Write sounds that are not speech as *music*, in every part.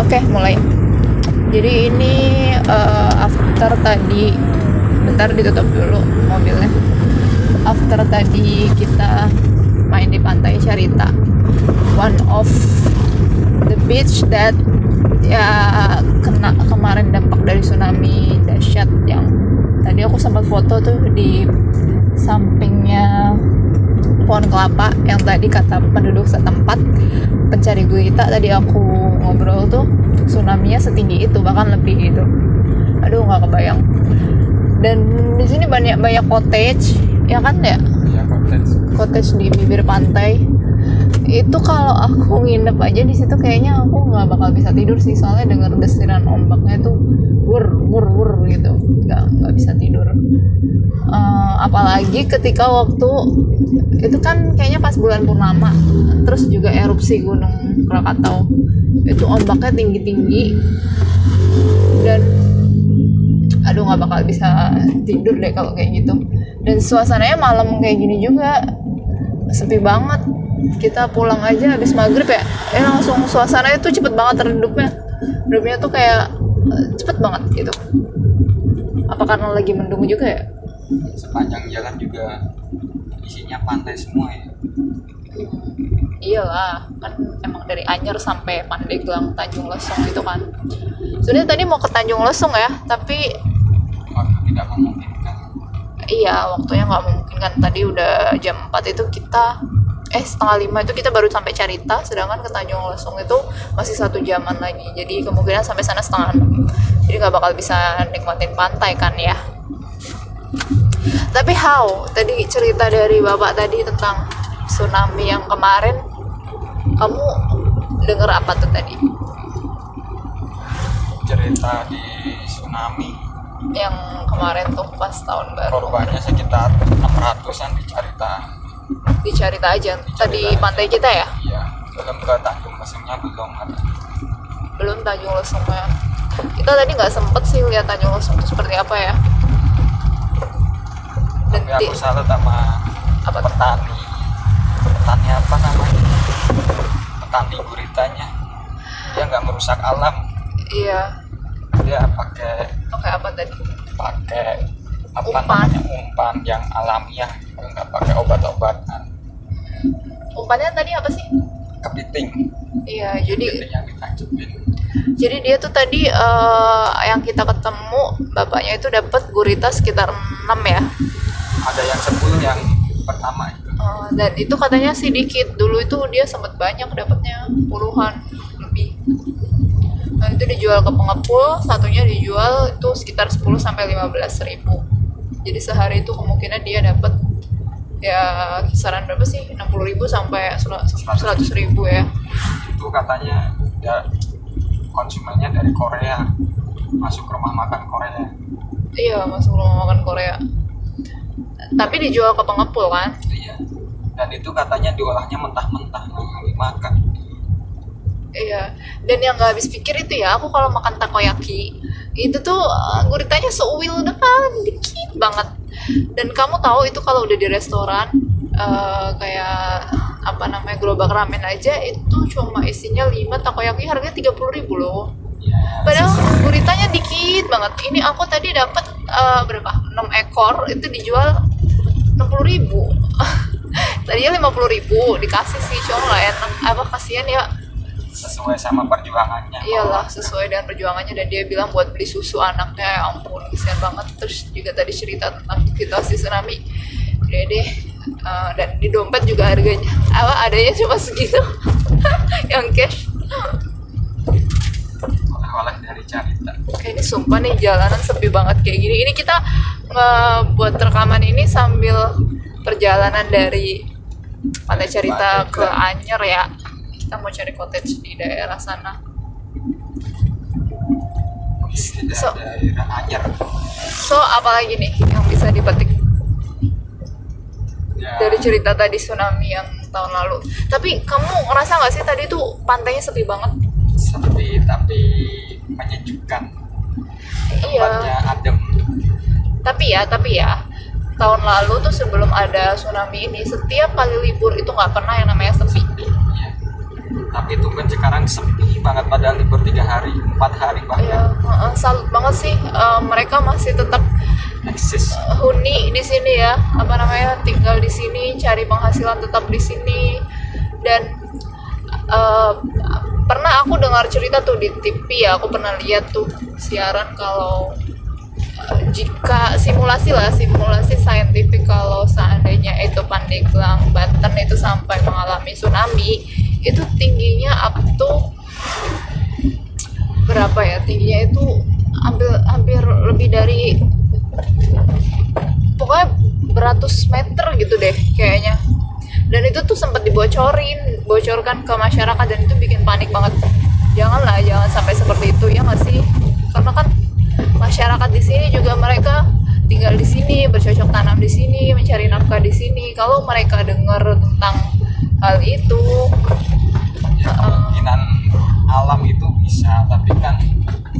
Oke, mulai. Jadi ini eh, after tadi bentar ditutup dulu mobilnya. After tadi kita main di pantai Carita. One of the beach that ya kena kemarin dampak dari tsunami dahsyat yang tadi aku sempat foto tuh di sampingnya pohon kelapa yang tadi kata penduduk setempat pencari gurita tadi aku ngobrol tuh tsunami-nya setinggi itu bahkan lebih gitu aduh nggak kebayang. Dan di sini banyak banyak cottage ya kan ya? Ya cottage. Cottage di bibir pantai. Itu kalau aku nginep aja di situ kayaknya aku nggak bakal bisa tidur sih soalnya denger desiran ombaknya tuh wur wur wur gitu. Nggak nggak bisa tidur. Eh, apalagi ketika waktu itu kan kayaknya pas bulan purnama. Terus juga erupsi gunung Krakatau. Itu ombaknya tinggi tinggi dan aduh nggak bakal bisa tidur deh kalau kayak gitu. Dan suasananya malam kayak gini juga. Sepi banget. Kita pulang aja habis maghrib ya. Eh langsung suasananya tuh cepet banget redupnya redupnya tuh kayak eh, cepet banget gitu. Apa karena lagi mendung juga ya? Sepanjang jalan juga isinya pantai semua ya. Iyalah kan emang dari Anyer sampai Pandeglang Tanjung Lesung itu kan. Sebenarnya tadi mau ke Tanjung Lesung ya tapi waktu tidak memungkinkan. Iya waktunya nggak mungkin kan. Tadi udah jam 4 itu kita eh setengah lima itu kita baru sampai Carita sedangkan ke Tanjung Lesung itu masih satu jaman lagi. Jadi kemungkinan sampai sana setengah enam. Jadi nggak bakal bisa nikmatin pantai kan ya. Tapi how tadi cerita dari bapak tadi tentang tsunami yang kemarin kamu denger apa tuh tadi? Cerita di tsunami. Yang kemarin tuh pas tahun baru. Korbannya sekitar 600an di Carita di Carita aja. Tadi pantai kita ya? Iya. Belum ke Tanjung Lesungnya belum ada belum Tanjung Lesung ya. Kita tadi nggak sempet sih lihat Tanjung Lesung itu seperti apa ya. Dan tapi aku salut sama apa petani. Petani apa namanya? Petani guritanya. Dia nggak merusak alam. Iya. Dia pakai oke apa tadi? pakai apa Umpan. namanya umpan. yang alamiah nggak pakai obat-obatan. Umpannya tadi apa sih? Kepiting. Iya jadi kepiting yang jadi dia tuh tadi eh, yang kita ketemu bapaknya itu dapat gurita sekitar 6 ya. Ada yang 10 yang pertama itu. Eh, dan itu katanya sedikit dulu itu dia sempat banyak dapatnya puluhan lebih. Nah itu dijual ke pengepul satunya dijual itu sekitar 10 sampai 15 ribu jadi sehari itu kemungkinan dia dapat ya kisaran berapa sih? 60 ribu sampai 100 ribu ya. Itu katanya ya konsumennya dari Korea. Masuk ke rumah makan Korea. Iya masuk rumah makan Korea. Tapi dijual ke pengepul kan? Iya. Dan itu katanya diolahnya mentah-mentah nggak dimakan Iya, dan yang gak habis pikir itu ya, aku kalau makan takoyaki itu tuh eh, guritanya seuil depan, dikit banget. Dan kamu tahu itu kalau udah di restoran eh, kayak apa namanya gerobak ramen aja itu cuma isinya 5 takoyaki harganya 30 ribu loh. Padahal guritanya dikit banget. Ini aku tadi dapat eh, berapa? 6 ekor itu dijual 60 ribu. *laughs* Tadinya 50 ribu dikasih sih, cuma nggak enak. Apa kasihan ya sesuai sama perjuangannya. Iyalah sesuai dengan perjuangannya. Dan dia bilang buat beli susu anaknya ya ampun kesian banget. Terus juga tadi cerita tentang di tsunami. Udah deh Eh, dan di dompet juga harganya. Apa adanya cuma segitu? *laughs* Yang cash. Oleh-oleh dari Carita Kayak ini sumpah nih jalanan sepi banget kayak gini. Ini kita ngebuat rekaman ini sambil perjalanan dari Pantai Carita ke Anyer ya kita mau cari cottage di daerah sana So- so apalagi nih yang bisa dipetik ya, dari cerita tadi tsunami yang tahun lalu. Tapi kamu ngerasa nggak sih tadi tuh pantainya sepi banget? sepi tapi menyejukkan tempatnya Iya. adem Tapi ya, tapi ya tahun lalu tuh sebelum ada tsunami ini setiap kali libur itu nggak pernah yang namanya sepi. Tapi itu kan sekarang sepi banget pada libur tiga hari empat hari bahkan. Ya salut banget sih Eh, mereka masih tetap eksis. huni di sini ya. Apa namanya tinggal di sini cari penghasilan tetap di sini. Dan eh, pernah aku dengar cerita tuh di TV ya aku pernah lihat tuh siaran kalau eh, jika simulasi lah simulasi saintifik kalau seandainya itu Pandeglang Banten itu sampai mengalami tsunami itu tingginya up to berapa ya? Tingginya itu hampir hampir lebih dari pokoknya beratus meter gitu deh kayaknya. Dan itu tuh sempat dibocorin bocorkan ke masyarakat dan itu bikin panik banget. Janganlah jangan sampai seperti itu ya nggak sih? Karena kan masyarakat di sini juga mereka tinggal di sini bercocok tanam di sini mencari nafkah di sini. Kalau mereka dengar tentang hal itu. Ya, kemungkinan alam itu bisa tapi kan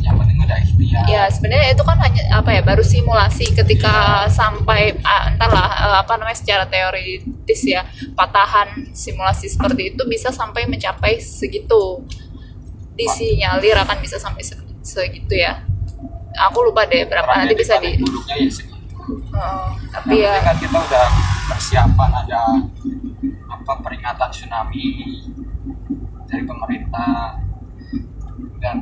yang penting udah ikhtiar. Ya sebenarnya itu kan hanya apa ya baru simulasi ketika sampai ah, entahlah eh, apa namanya secara teoritis ya patahan simulasi seperti itu bisa sampai mencapai segitu. Disinyalir akan bisa sampai se- segitu ya. Aku lupa deh berapa nanti Tragedi bisa di buruknya ya segitu. Tapi yang ya. kan kita udah persiapan ada apa peringatan tsunami dari pemerintah dan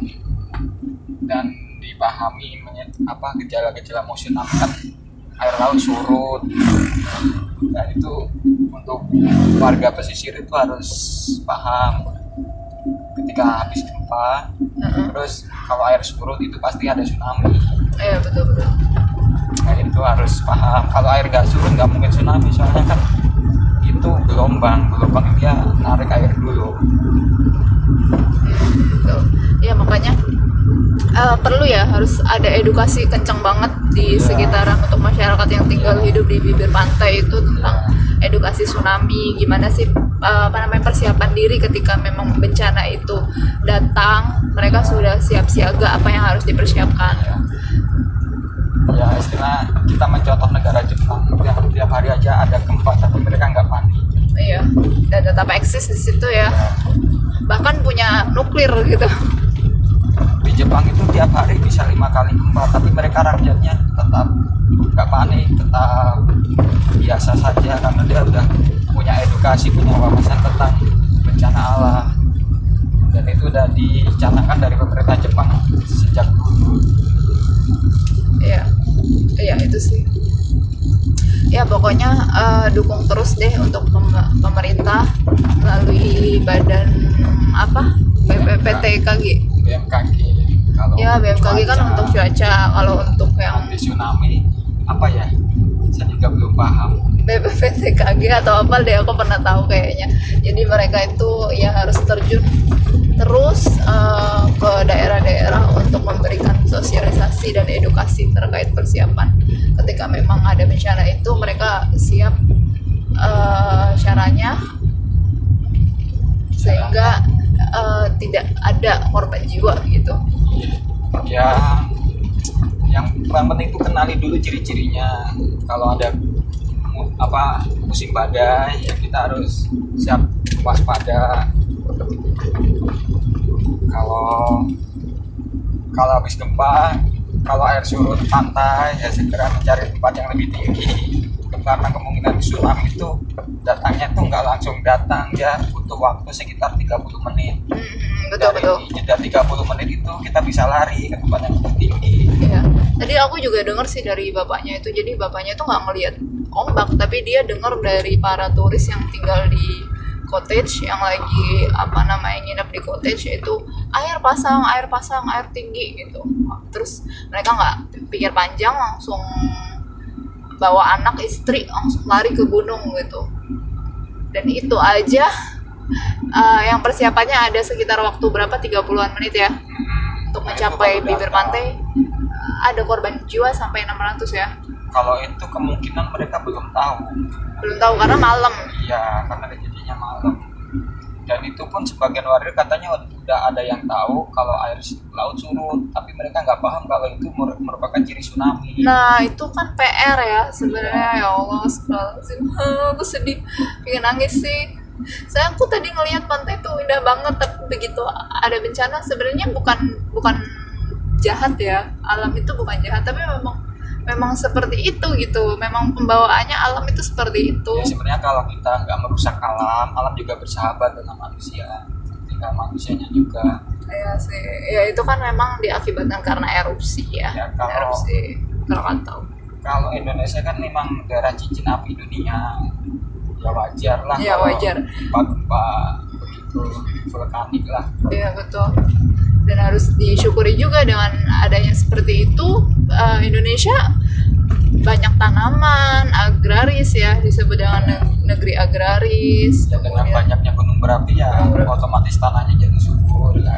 dan dipahami apa gejala-gejala mau tsunami kan air laut surut dan itu untuk warga pesisir itu harus paham ketika habis gempa Heeh. terus kalau air surut itu pasti ada tsunami iya betul betul Nah itu harus paham. Kalau air nggak surut nggak mungkin tsunami soalnya kan itu gelombang, gelombang dia narik air dulu. Betul. ya makanya eh, perlu ya harus ada edukasi kencang banget di Iya. sekitaran untuk masyarakat yang tinggal hidup di bibir pantai itu tentang edukasi tsunami gimana sih eh, apa namanya persiapan diri ketika memang bencana itu datang mereka sudah siap siaga apa yang harus dipersiapkan Ya istilah kita mencontoh negara Jepang yang tiap hari aja ada gempa tapi mereka nggak panik. iya dan tetap eksis di situ ya bahkan punya nuklir gitu Di Jepang itu tiap hari bisa lima kali gempa tapi mereka rakyatnya tetap nggak panik, tetap biasa saja karena dia udah punya edukasi, punya wawasan tentang bencana alam. Dan itu udah dicanangkan dari pemerintah Jepang sejak dulu. Iya, iya itu sih. Ya pokoknya eh, dukung terus deh untuk pem- pemerintah melalui badan apa BPPTKG. BMKG kalau Ya BMKG kan untuk cuaca, kalau untuk yang anti tsunami apa ya saya juga belum paham BPPTKG atau apa deh aku pernah tahu kayaknya. Jadi mereka itu ya harus terjun terus eh, ke daerah-daerah untuk memberikan sosialisasi dan edukasi terkait persiapan. Ketika memang ada bencana itu mereka siap eh, caranya sehingga eh, tidak ada korban jiwa gitu. ya yang paling penting itu kenali dulu ciri-cirinya. Kalau ada apa musim badai ya kita harus siap waspada kalau kalau habis gempa kalau air surut pantai ya segera mencari tempat yang lebih tinggi karena kemungkinan tsunami itu datangnya tuh nggak langsung datang ya butuh waktu sekitar 30 menit Hmm, betul dari betul. jeda 30 menit itu kita bisa lari ke tempat yang lebih tinggi Iya. Tadi aku juga dengar sih dari bapaknya itu. Jadi bapaknya tuh nggak ngelihat ombak, tapi dia dengar dari para turis yang tinggal di cottage yang lagi apa namanya nginep di cottage itu air pasang, air pasang, air tinggi gitu. Terus mereka nggak pikir panjang langsung bawa anak istri langsung lari ke gunung gitu. Dan itu aja. Eh, yang persiapannya ada sekitar waktu berapa? 30-an menit ya. Untuk Nah, mencapai bibir pantai. Ada korban jiwa sampai 600 ya. Kalau itu kemungkinan mereka belum tahu belum tahu karena malam. Iya karena kejadiannya malam. Dan itu pun sebagian warga katanya udah ada yang tahu kalau air laut surut tapi mereka nggak paham kalau itu mer- merupakan ciri tsunami. Nah itu kan PR ya sebenarnya. Ya Allah astagfirullahaladzim. Aku sedih. Pengen nangis sih. Saya aku tadi ngelihat pantai tuh indah banget tapi begitu ada bencana sebenarnya bukan bukan jahat ya. Alam itu bukan jahat tapi memang memang seperti itu gitu memang pembawaannya alam itu seperti itu Ya sebenarnya kalau kita nggak merusak alam, alam juga bersahabat dengan manusia. Tinggal manusianya juga. ya sih ya itu kan memang diakibatkan karena erupsi ya, Ya, kalau- erupsi Krakatau Kalau Indonesia kan memang daerah cincin api dunia. Ya wajar lah. Ya, wajar. Gempa-gempa begitu vulkanik lah. Iya betul. Dan harus disyukuri juga dengan adanya seperti itu eh, Indonesia banyak tanaman agraris ya disebut dengan ne- negeri agraris. Ya dengan Kemudian- banyaknya gunung berapi ya otomatis tanahnya jadi subur. Ya,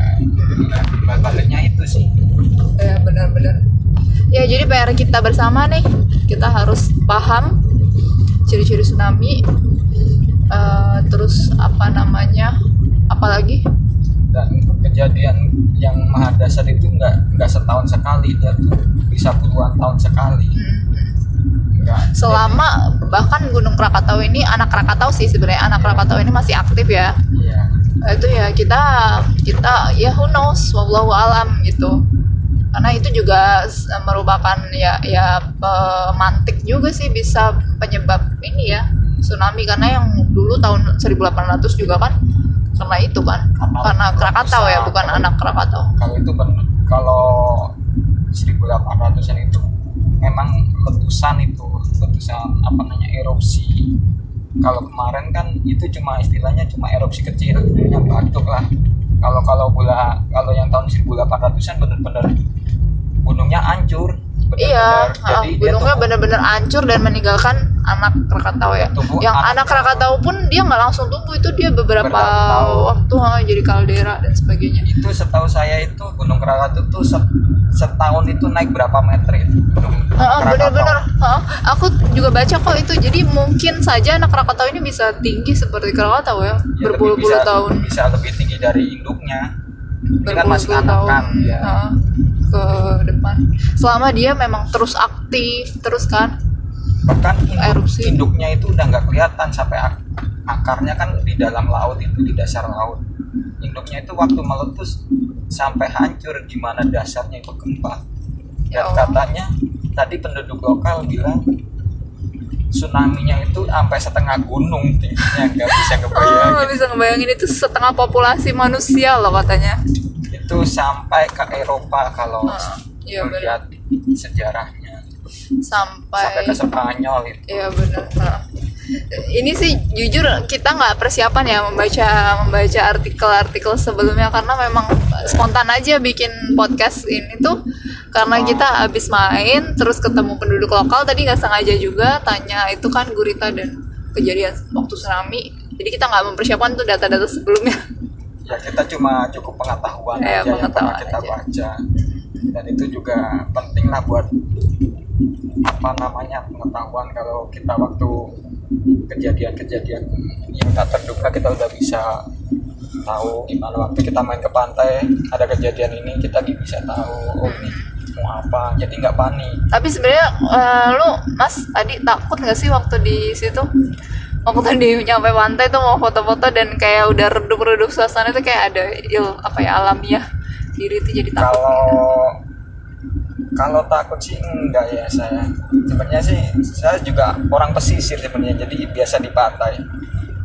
ya baliknya itu sih. Ya benar-benar. Ya jadi PR kita bersama nih kita harus paham ciri-ciri tsunami. eh, terus apa namanya? Apalagi dan kejadian yang maha dasar itu nggak nggak setahun sekali dia tuh bisa puluhan tahun sekali. Nggak, selama bahkan Gunung Krakatau ini anak Krakatau sih sebenarnya anak Krakatau ini masih aktif ya. Ya itu ya kita kita ya who knows wallahu alam gitu. Karena itu juga merupakan ya ya pemantik juga sih bisa penyebab ini ya tsunami. Karena yang dulu tahun 1800 juga kan karena itu kan Karena karena Krakatau ya bukan anak Krakatau. Kalau itu kalau 1800-an itu memang letusan itu letusan apa namanya erupsi. Kalau kemarin kan itu cuma istilahnya cuma erupsi kecil yang batuk lah. Kalau kalau gula kalau yang tahun 1800-an bener-bener gunungnya hancur Iya, bener-bener. ah, gunungnya benar-benar hancur dan meninggalkan anak Krakatau ya. Tumbuh Yang anak anak Krakatau pun dia nggak langsung tumbuh itu dia beberapa waktu ah, jadi kaldera dan sebagainya. itu setahu saya itu Gunung Krakatau tuh set- setahun itu naik berapa meter itu Gunung bener-bener. Aku juga baca kok itu. Jadi mungkin saja anak Krakatau ini bisa tinggi seperti Krakatau ya, Ya, berpuluh-puluh tahun. bisa lebih tinggi dari induknya ini kan masih anak kan ya heeh, ke depan. Selama dia memang terus aktif, terus kan. Bahkan induk, Erupsi. induknya itu udah nggak kelihatan sampai ak- akarnya kan di dalam laut itu di dasar laut. Induknya itu waktu meletus sampai hancur gimana dasarnya itu gempa. Ya dan katanya tadi penduduk lokal bilang tsunami-nya itu sampai setengah gunung tingginya nggak bisa *laughs* Oh, ngebayangin. nggak bisa ngebayangin. Itu setengah populasi manusia loh katanya. itu sampai ke Eropa kalau Ah, iya melihat sejarahnya sampai Sampai ke Spanyol itu Iya benar. Nah, Ini sih jujur kita nggak persiapan ya membaca membaca artikel-artikel sebelumnya karena memang spontan aja bikin podcast ini tuh. Karena kita habis main terus ketemu penduduk lokal tadi nggak sengaja juga tanya itu kan gurita dan kejadian waktu tsunami. Jadi kita nggak mempersiapkan tuh data-data sebelumnya. Ya kita cuma cukup pengetahuan Ya, aja yang pernah pengetahuan kita aja. baca. Dan itu juga penting lah buat apa namanya pengetahuan kalau kita waktu kejadian-kejadian yang tak terduga kita udah bisa tahu gimana waktu kita main ke pantai ada kejadian ini kita bisa tahu oh ini mau apa. Jadi nggak panik. Tapi sebenarnya eh, lu mas tadi takut nggak sih waktu di situ? Waktu tadi nyampe pantai tuh mau foto-foto dan kayak udah redup-redup suasana itu kayak ada il apa ya alamiah diri itu jadi takut. Kalau kalau takut sih enggak ya saya. Sebenarnya sih saya juga orang pesisir sebenarnya jadi biasa di pantai.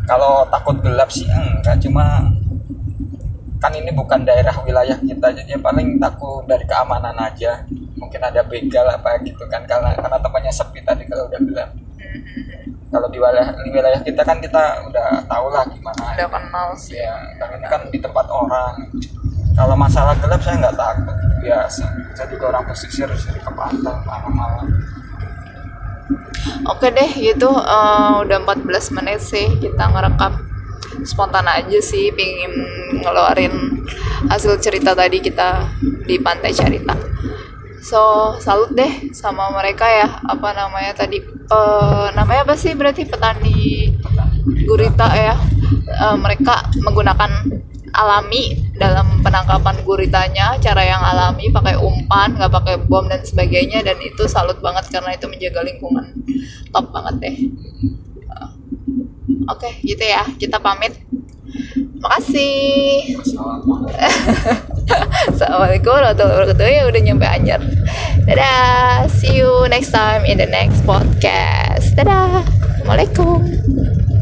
Kalau takut gelap sih enggak cuma kan ini bukan daerah wilayah kita jadi paling takut dari keamanan aja. Mungkin ada begal apa gitu kan karena karena tempatnya sepi tadi kalau udah gelap. Kalau di wilayah di wilayah kita kan kita udah tahu lah gimana. Udah kenal sih. Ya kan ini kan di tempat orang. Kalau masalah gelap saya nggak takut biasa. Saya juga orang pesisir sering ke pantai malam-malam. Oke deh gitu eh, udah 14 menit sih kita ngerekam. Spontan aja sih pingin ngeluarin hasil cerita tadi kita di pantai Carita. So salut deh sama mereka ya apa namanya tadi eh, namanya apa sih berarti? Petani gurita ya. Eh, mereka menggunakan alami dalam penangkapan guritanya cara yang alami pakai umpan nggak pakai bom dan sebagainya dan itu salut banget karena itu menjaga lingkungan. Top banget deh. Ah. Oke okay, gitu ya. Kita pamit. Makasih. *laughs* Assalamualaikum warahmatullahi wabarakatuh. Ya udah nyampe anjir dadah. See you next time in the next podcast. Dadah. Assalamualaikum.